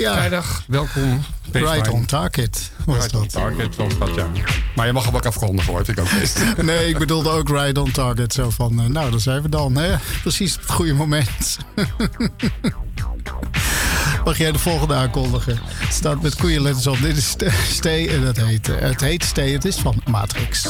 ja. vrijdag. Welkom. Ride on target. On target was dat, ja. Maar je mag hem ook afkondigen, hoor. ik ook best. nee, ik bedoelde ook Ride on target. Zo van, eh, nou, dan zijn we dan. Hè? Precies op het goede moment. mag jij de volgende aankondigen? Het staat met koeienletters op. Dit is Stay en dat heet, eh, het heet Stay. Het is van Matrix.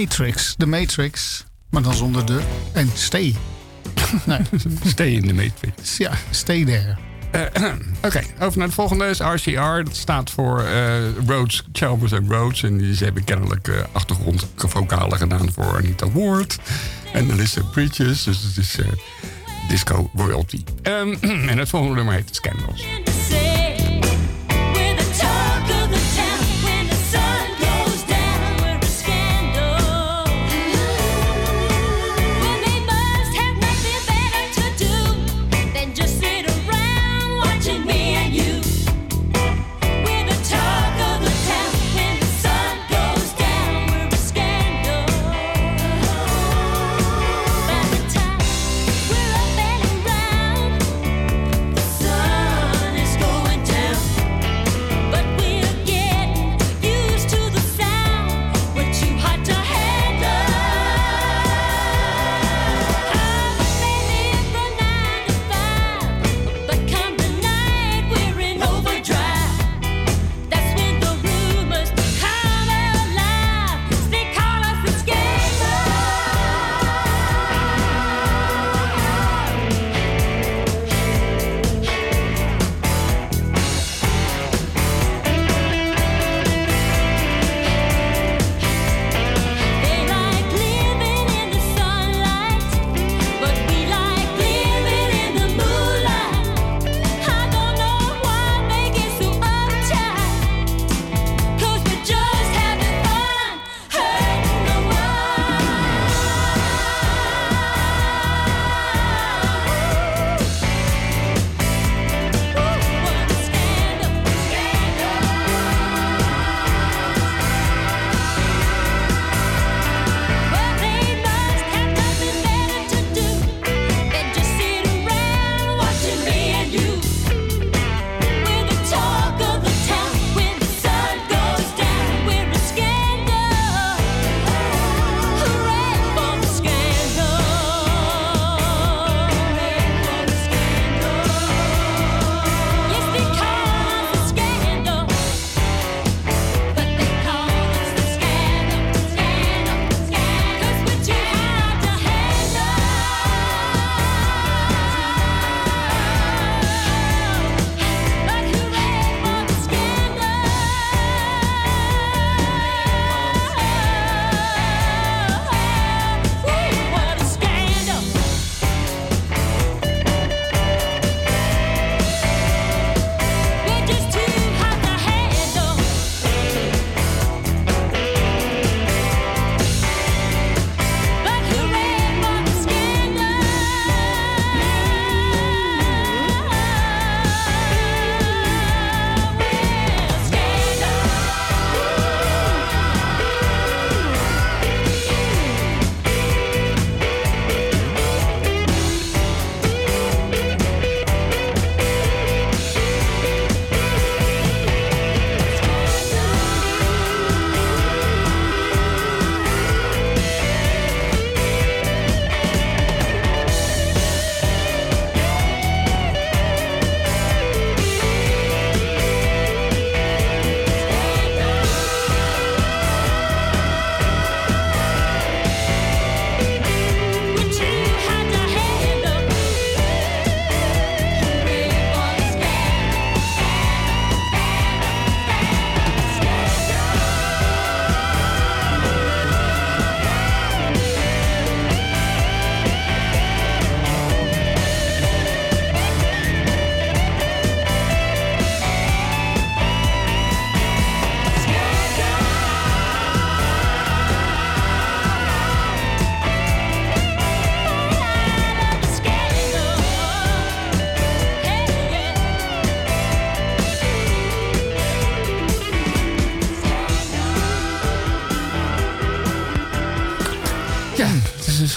Matrix. De Matrix, maar dan zonder de. En stay. nee, Stay in the Matrix. ja, stay there. Eh, Oké, over naar de volgende is RCR. Dat staat voor eh, Rhodes, Chalmers en Rhodes. En die, ze hebben kennelijk uh, achtergrondvocalen gedaan voor Anita Ward. En Alyssa Bridges. Dus het is eh, disco royalty. Ehm, en het volgende nummer heet Scandals.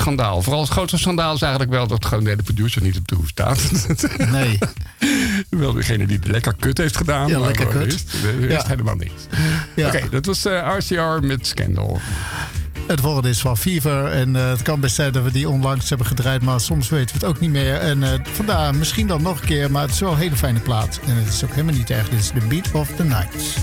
Schandaal. Vooral het grootste schandaal is eigenlijk wel dat gewoon de producer niet op de hoef staat. Nee. wel degene die het lekker kut heeft gedaan. Ja, lekker kut. De rest Ja. helemaal niks. Ja. Oké, dat was eh, RCR met Scandal. Het volgende is van Fever. En eh, het kan best zijn dat we die onlangs hebben gedraaid. Maar soms weten we het ook niet meer. En eh, vandaar misschien dan nog een keer. Maar het is wel een hele fijne plaat. En het is ook helemaal niet erg. Dit is The Beat of the Night.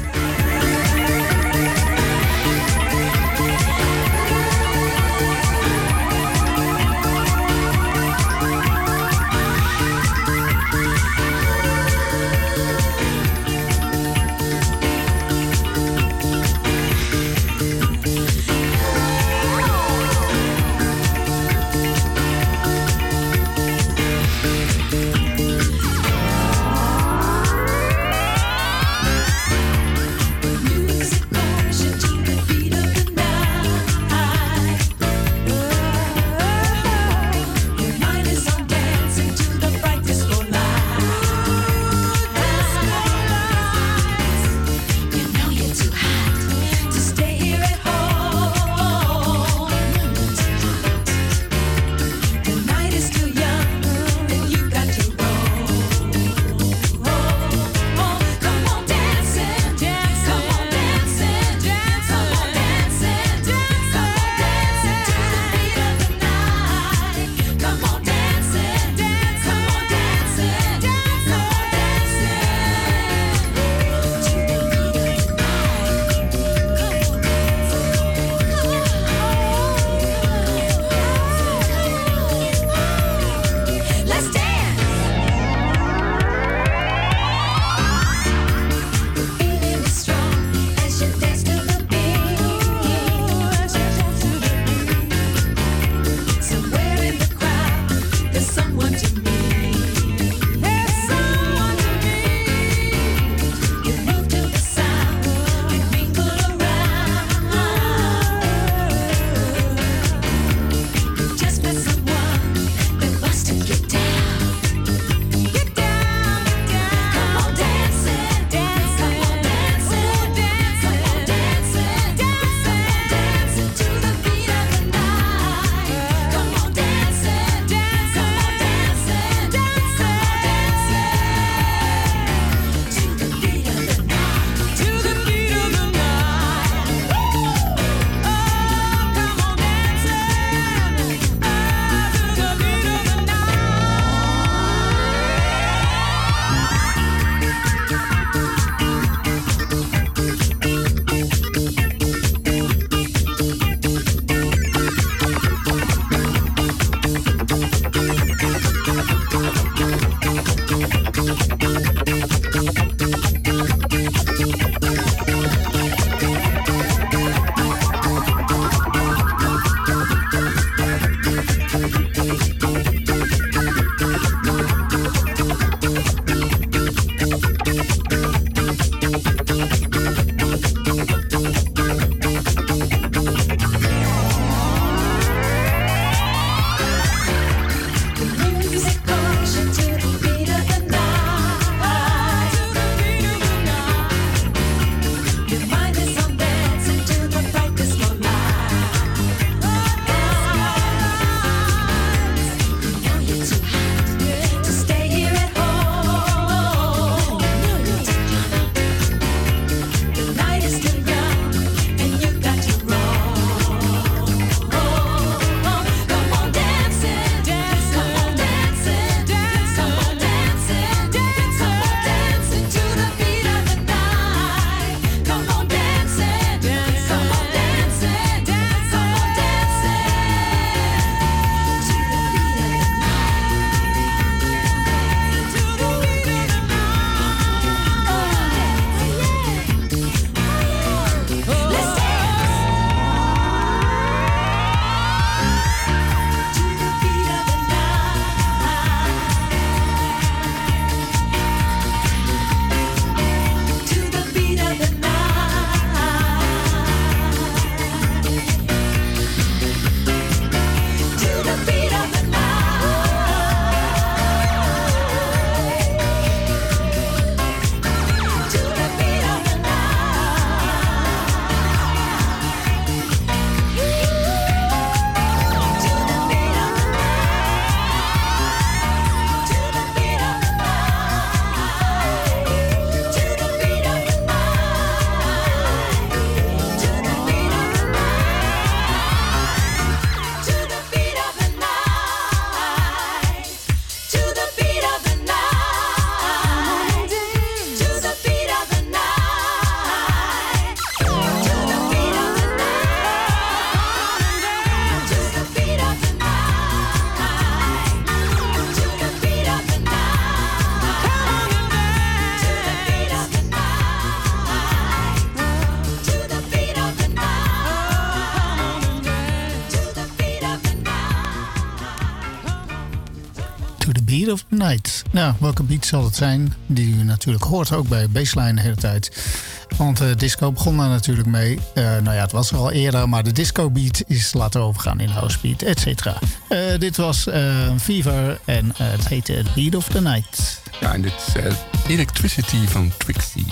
Nou, welke beat zal het zijn? Die u natuurlijk hoort ook bij Baseline de hele tijd. Want de disco begon daar natuurlijk mee. Eh, nou ja, het was er al eerder, maar de disco beat is later overgaan in house beat, et cetera. Eh, dit was eh, Fever en eh, het heette Beat of the Night. Ja, en dit is eh, Electricity van Trixie.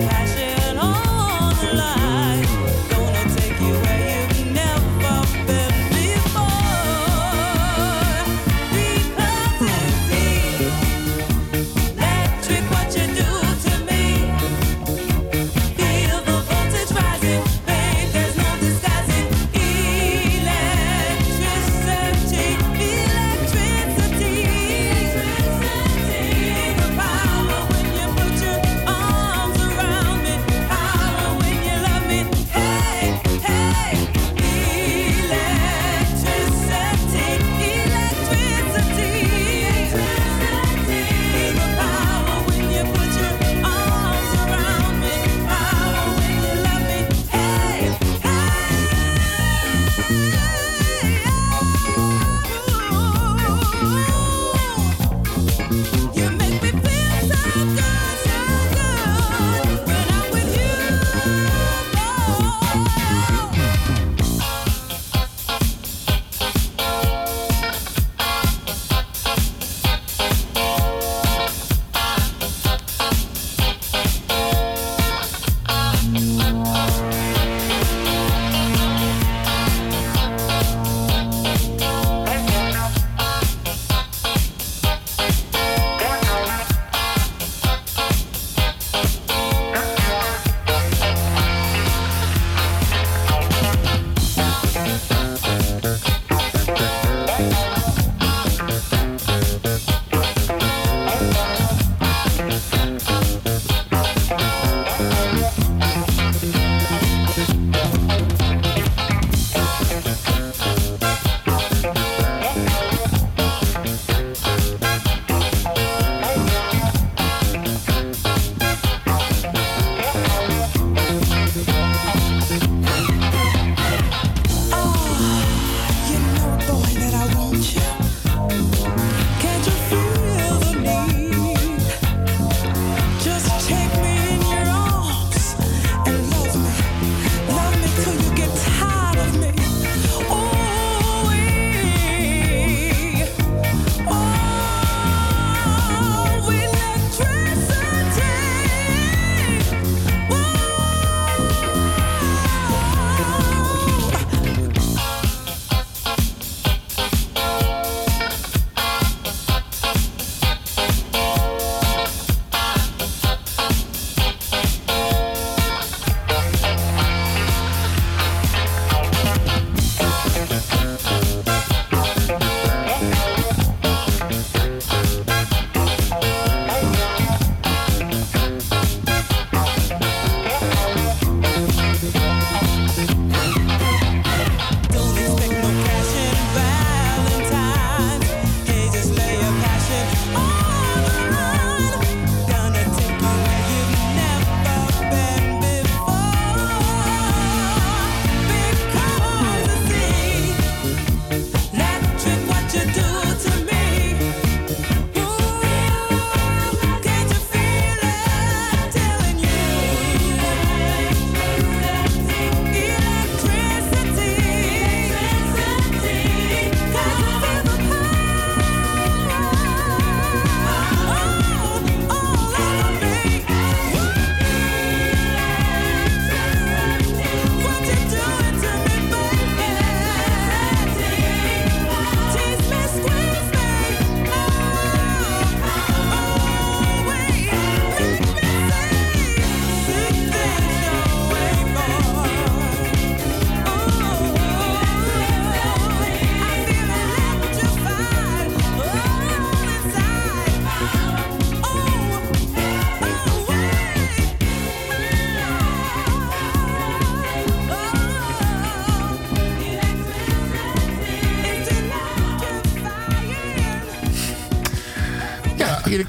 your past.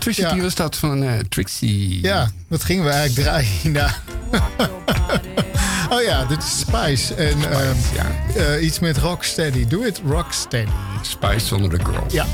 Electricity Ja. was dat van eh, Trixie. Ja, wat gingen we eigenlijk draaien? Nou. oh ja, dit is Spice. En ehm, ja. eh, iets met Rocksteady. Doe het Rocksteady. Spice zonder de girl. Ja.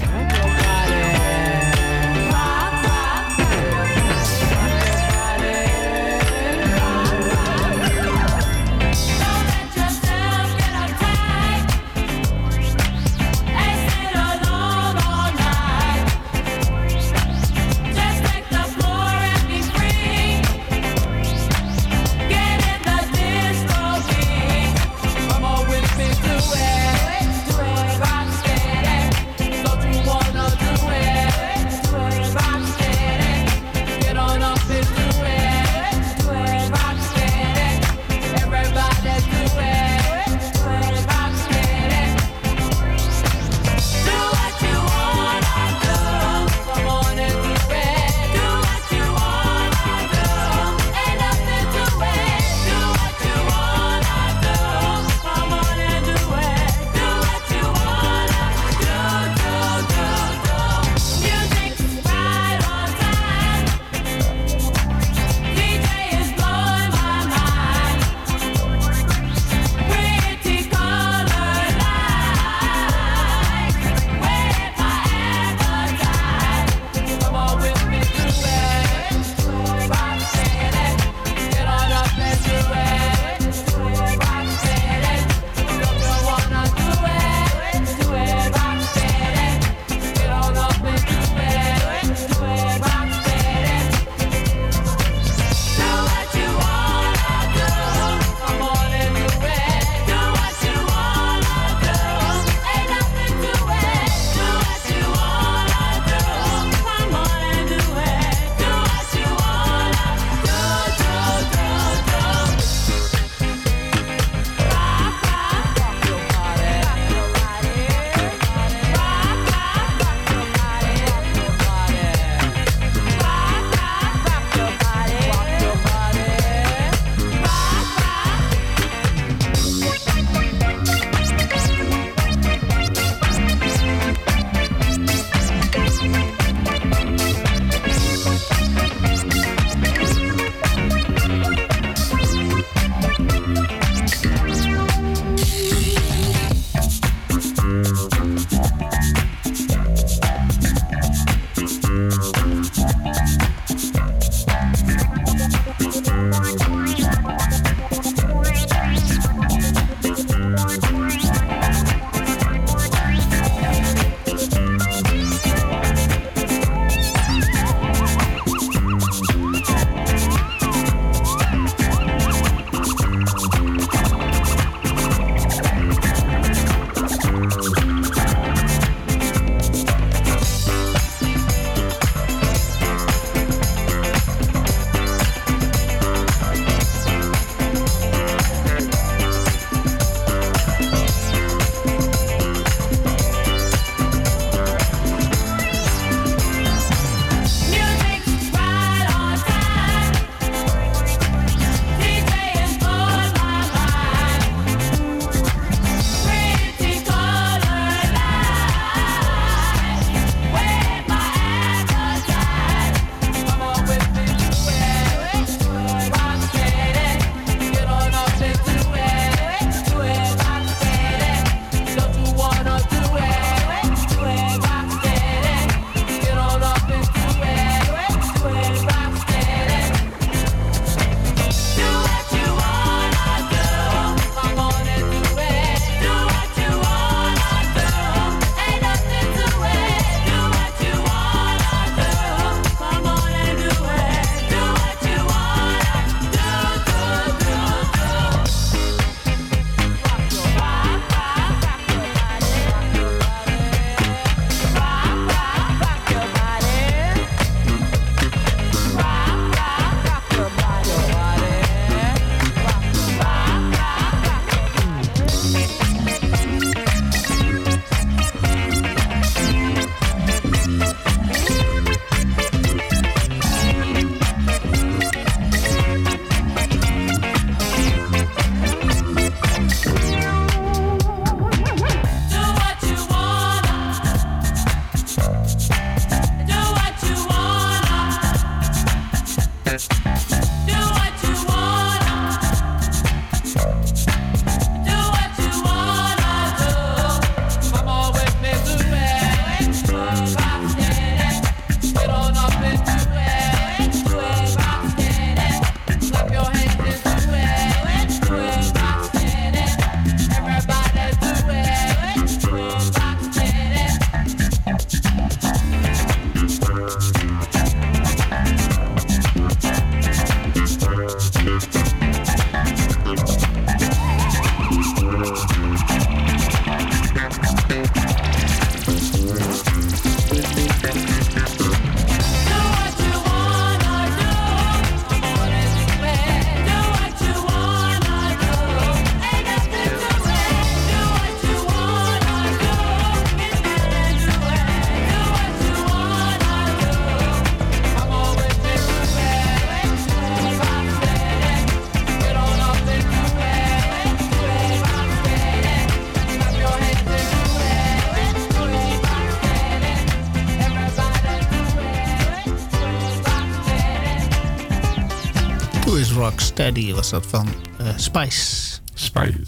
Rock Steady was dat van eh, Spice. Spice.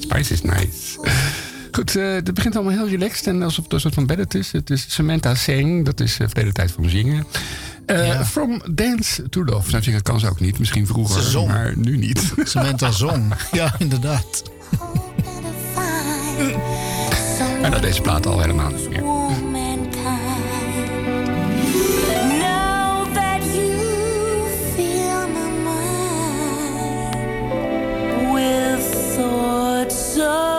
Spice is nice. Goed, eh het begint allemaal heel relaxed en alsof het een soort van beddet is. Het is Samantha Singh, dat is uh, verleden tijd van zingen. Eh, Ja. From Dance to Love. Nou, zingen kan ze ook niet, misschien vroeger, maar nu niet. Samantha Zong. Ja, inderdaad. en dat deze plaat al helemaal niet meer. Thoughts of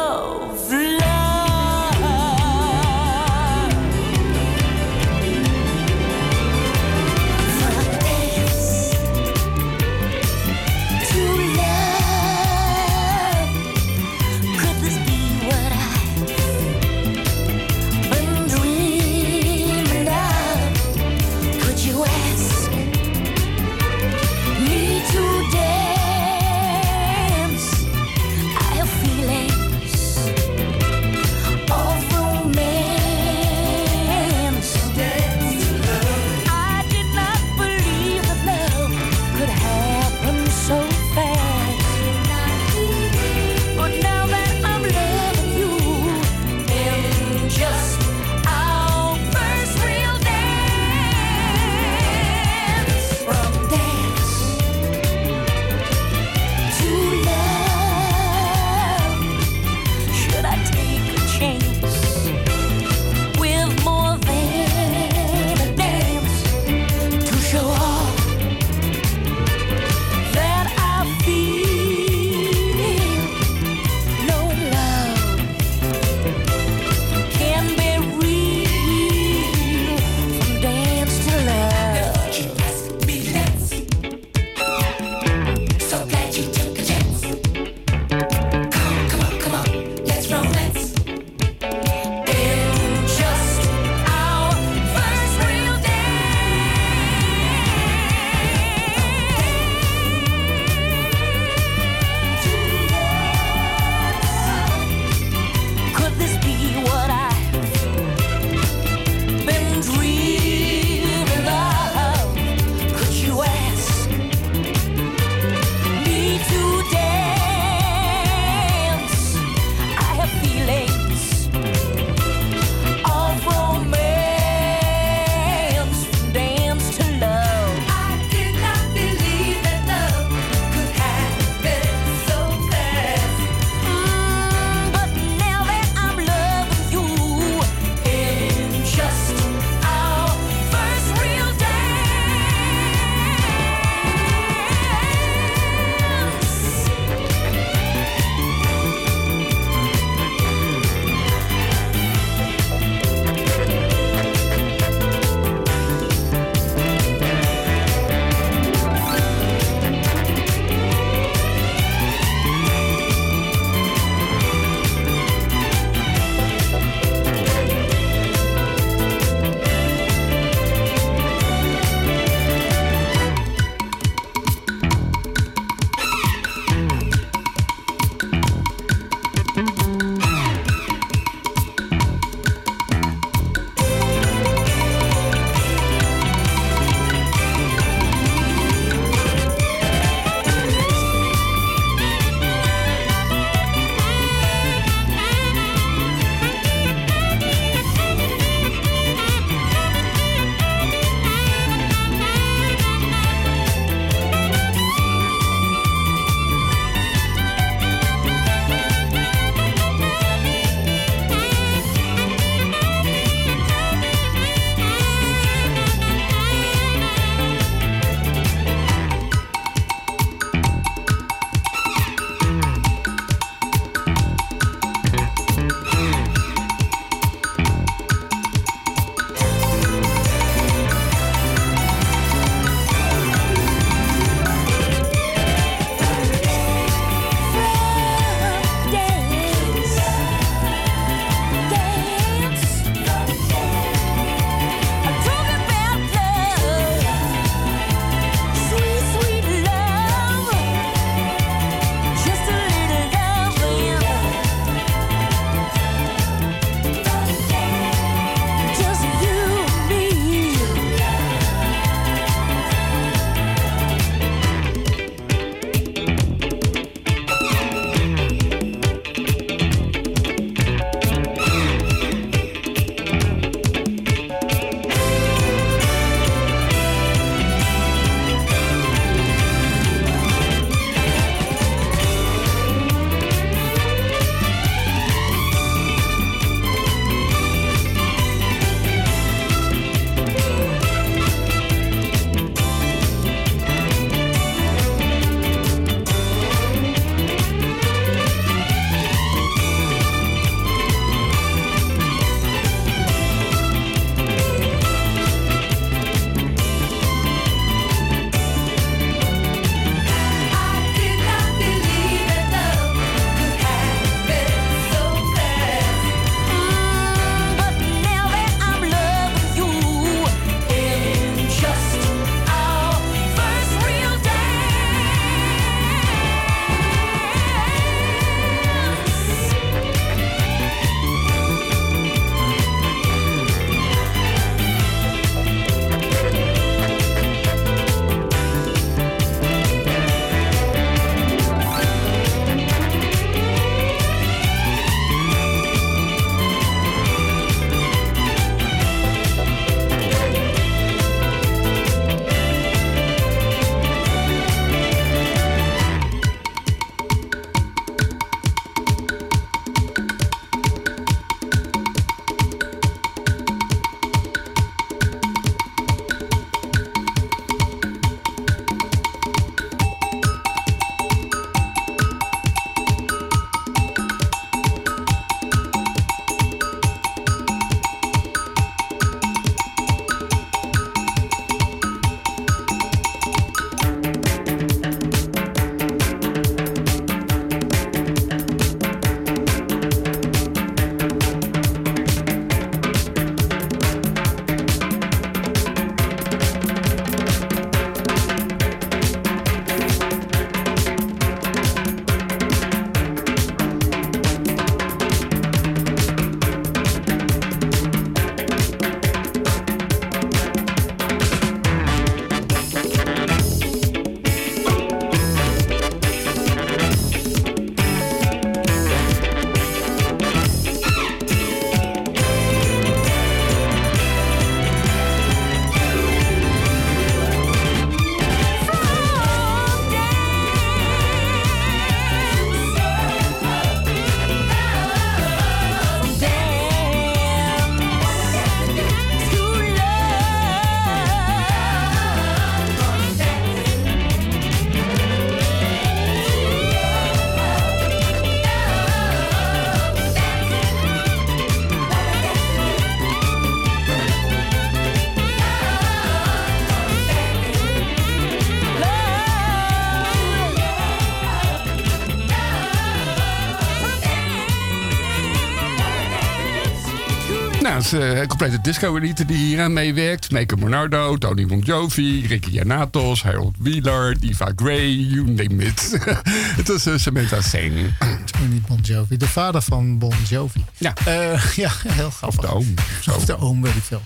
Uh, complete disco-elite die hier aan meewerkt. Meike Monardo, Tony Bon Jovi, Ricky Janatos, Harold Wheeler, Diva Gray, you name it. Het was uh, Samantha Sen. Tony Bon Jovi, de vader van Bon Jovi. Ja. Uh, ja, heel grappig. Of de oom. Zo. Of de oom, weet ik veel.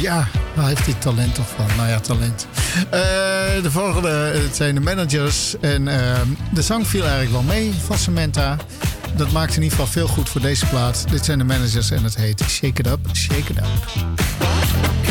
Ja, waar heeft hij talent toch van? Nou ja, talent. De volgende, het zijn de managers. En uh, de zang viel eigenlijk wel mee van Samantha. Dat maakt in ieder geval veel goed voor deze plaat. Dit zijn de managers en het heet Shake It Up, Shake It Up.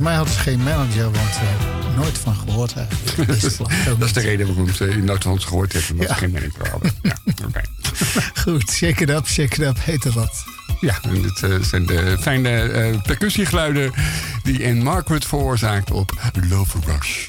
volgens mij hadden ze geen manager, want uh, nooit van gehoord hebben. Dat is de reden waarom ze in nooit van ons gehoord hebben, omdat ze geen manager hadden. Ja, okay. Goed, shake it up, shake it up heette dat. Ja, en dit eh, zijn de fijne eh, percussiegeluiden die in Margaret veroorzaakt op Love Rush.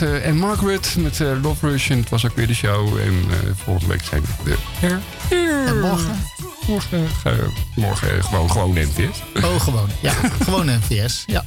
Eh, en Margaret met eh, Love Rush. En het was ook weer de show. En eh, volgende week zijn we er. En morgen? Morgen, morgen gewoon, gewoon NVS. Oh, gewoon. Ja, gewoon NVS. Ja.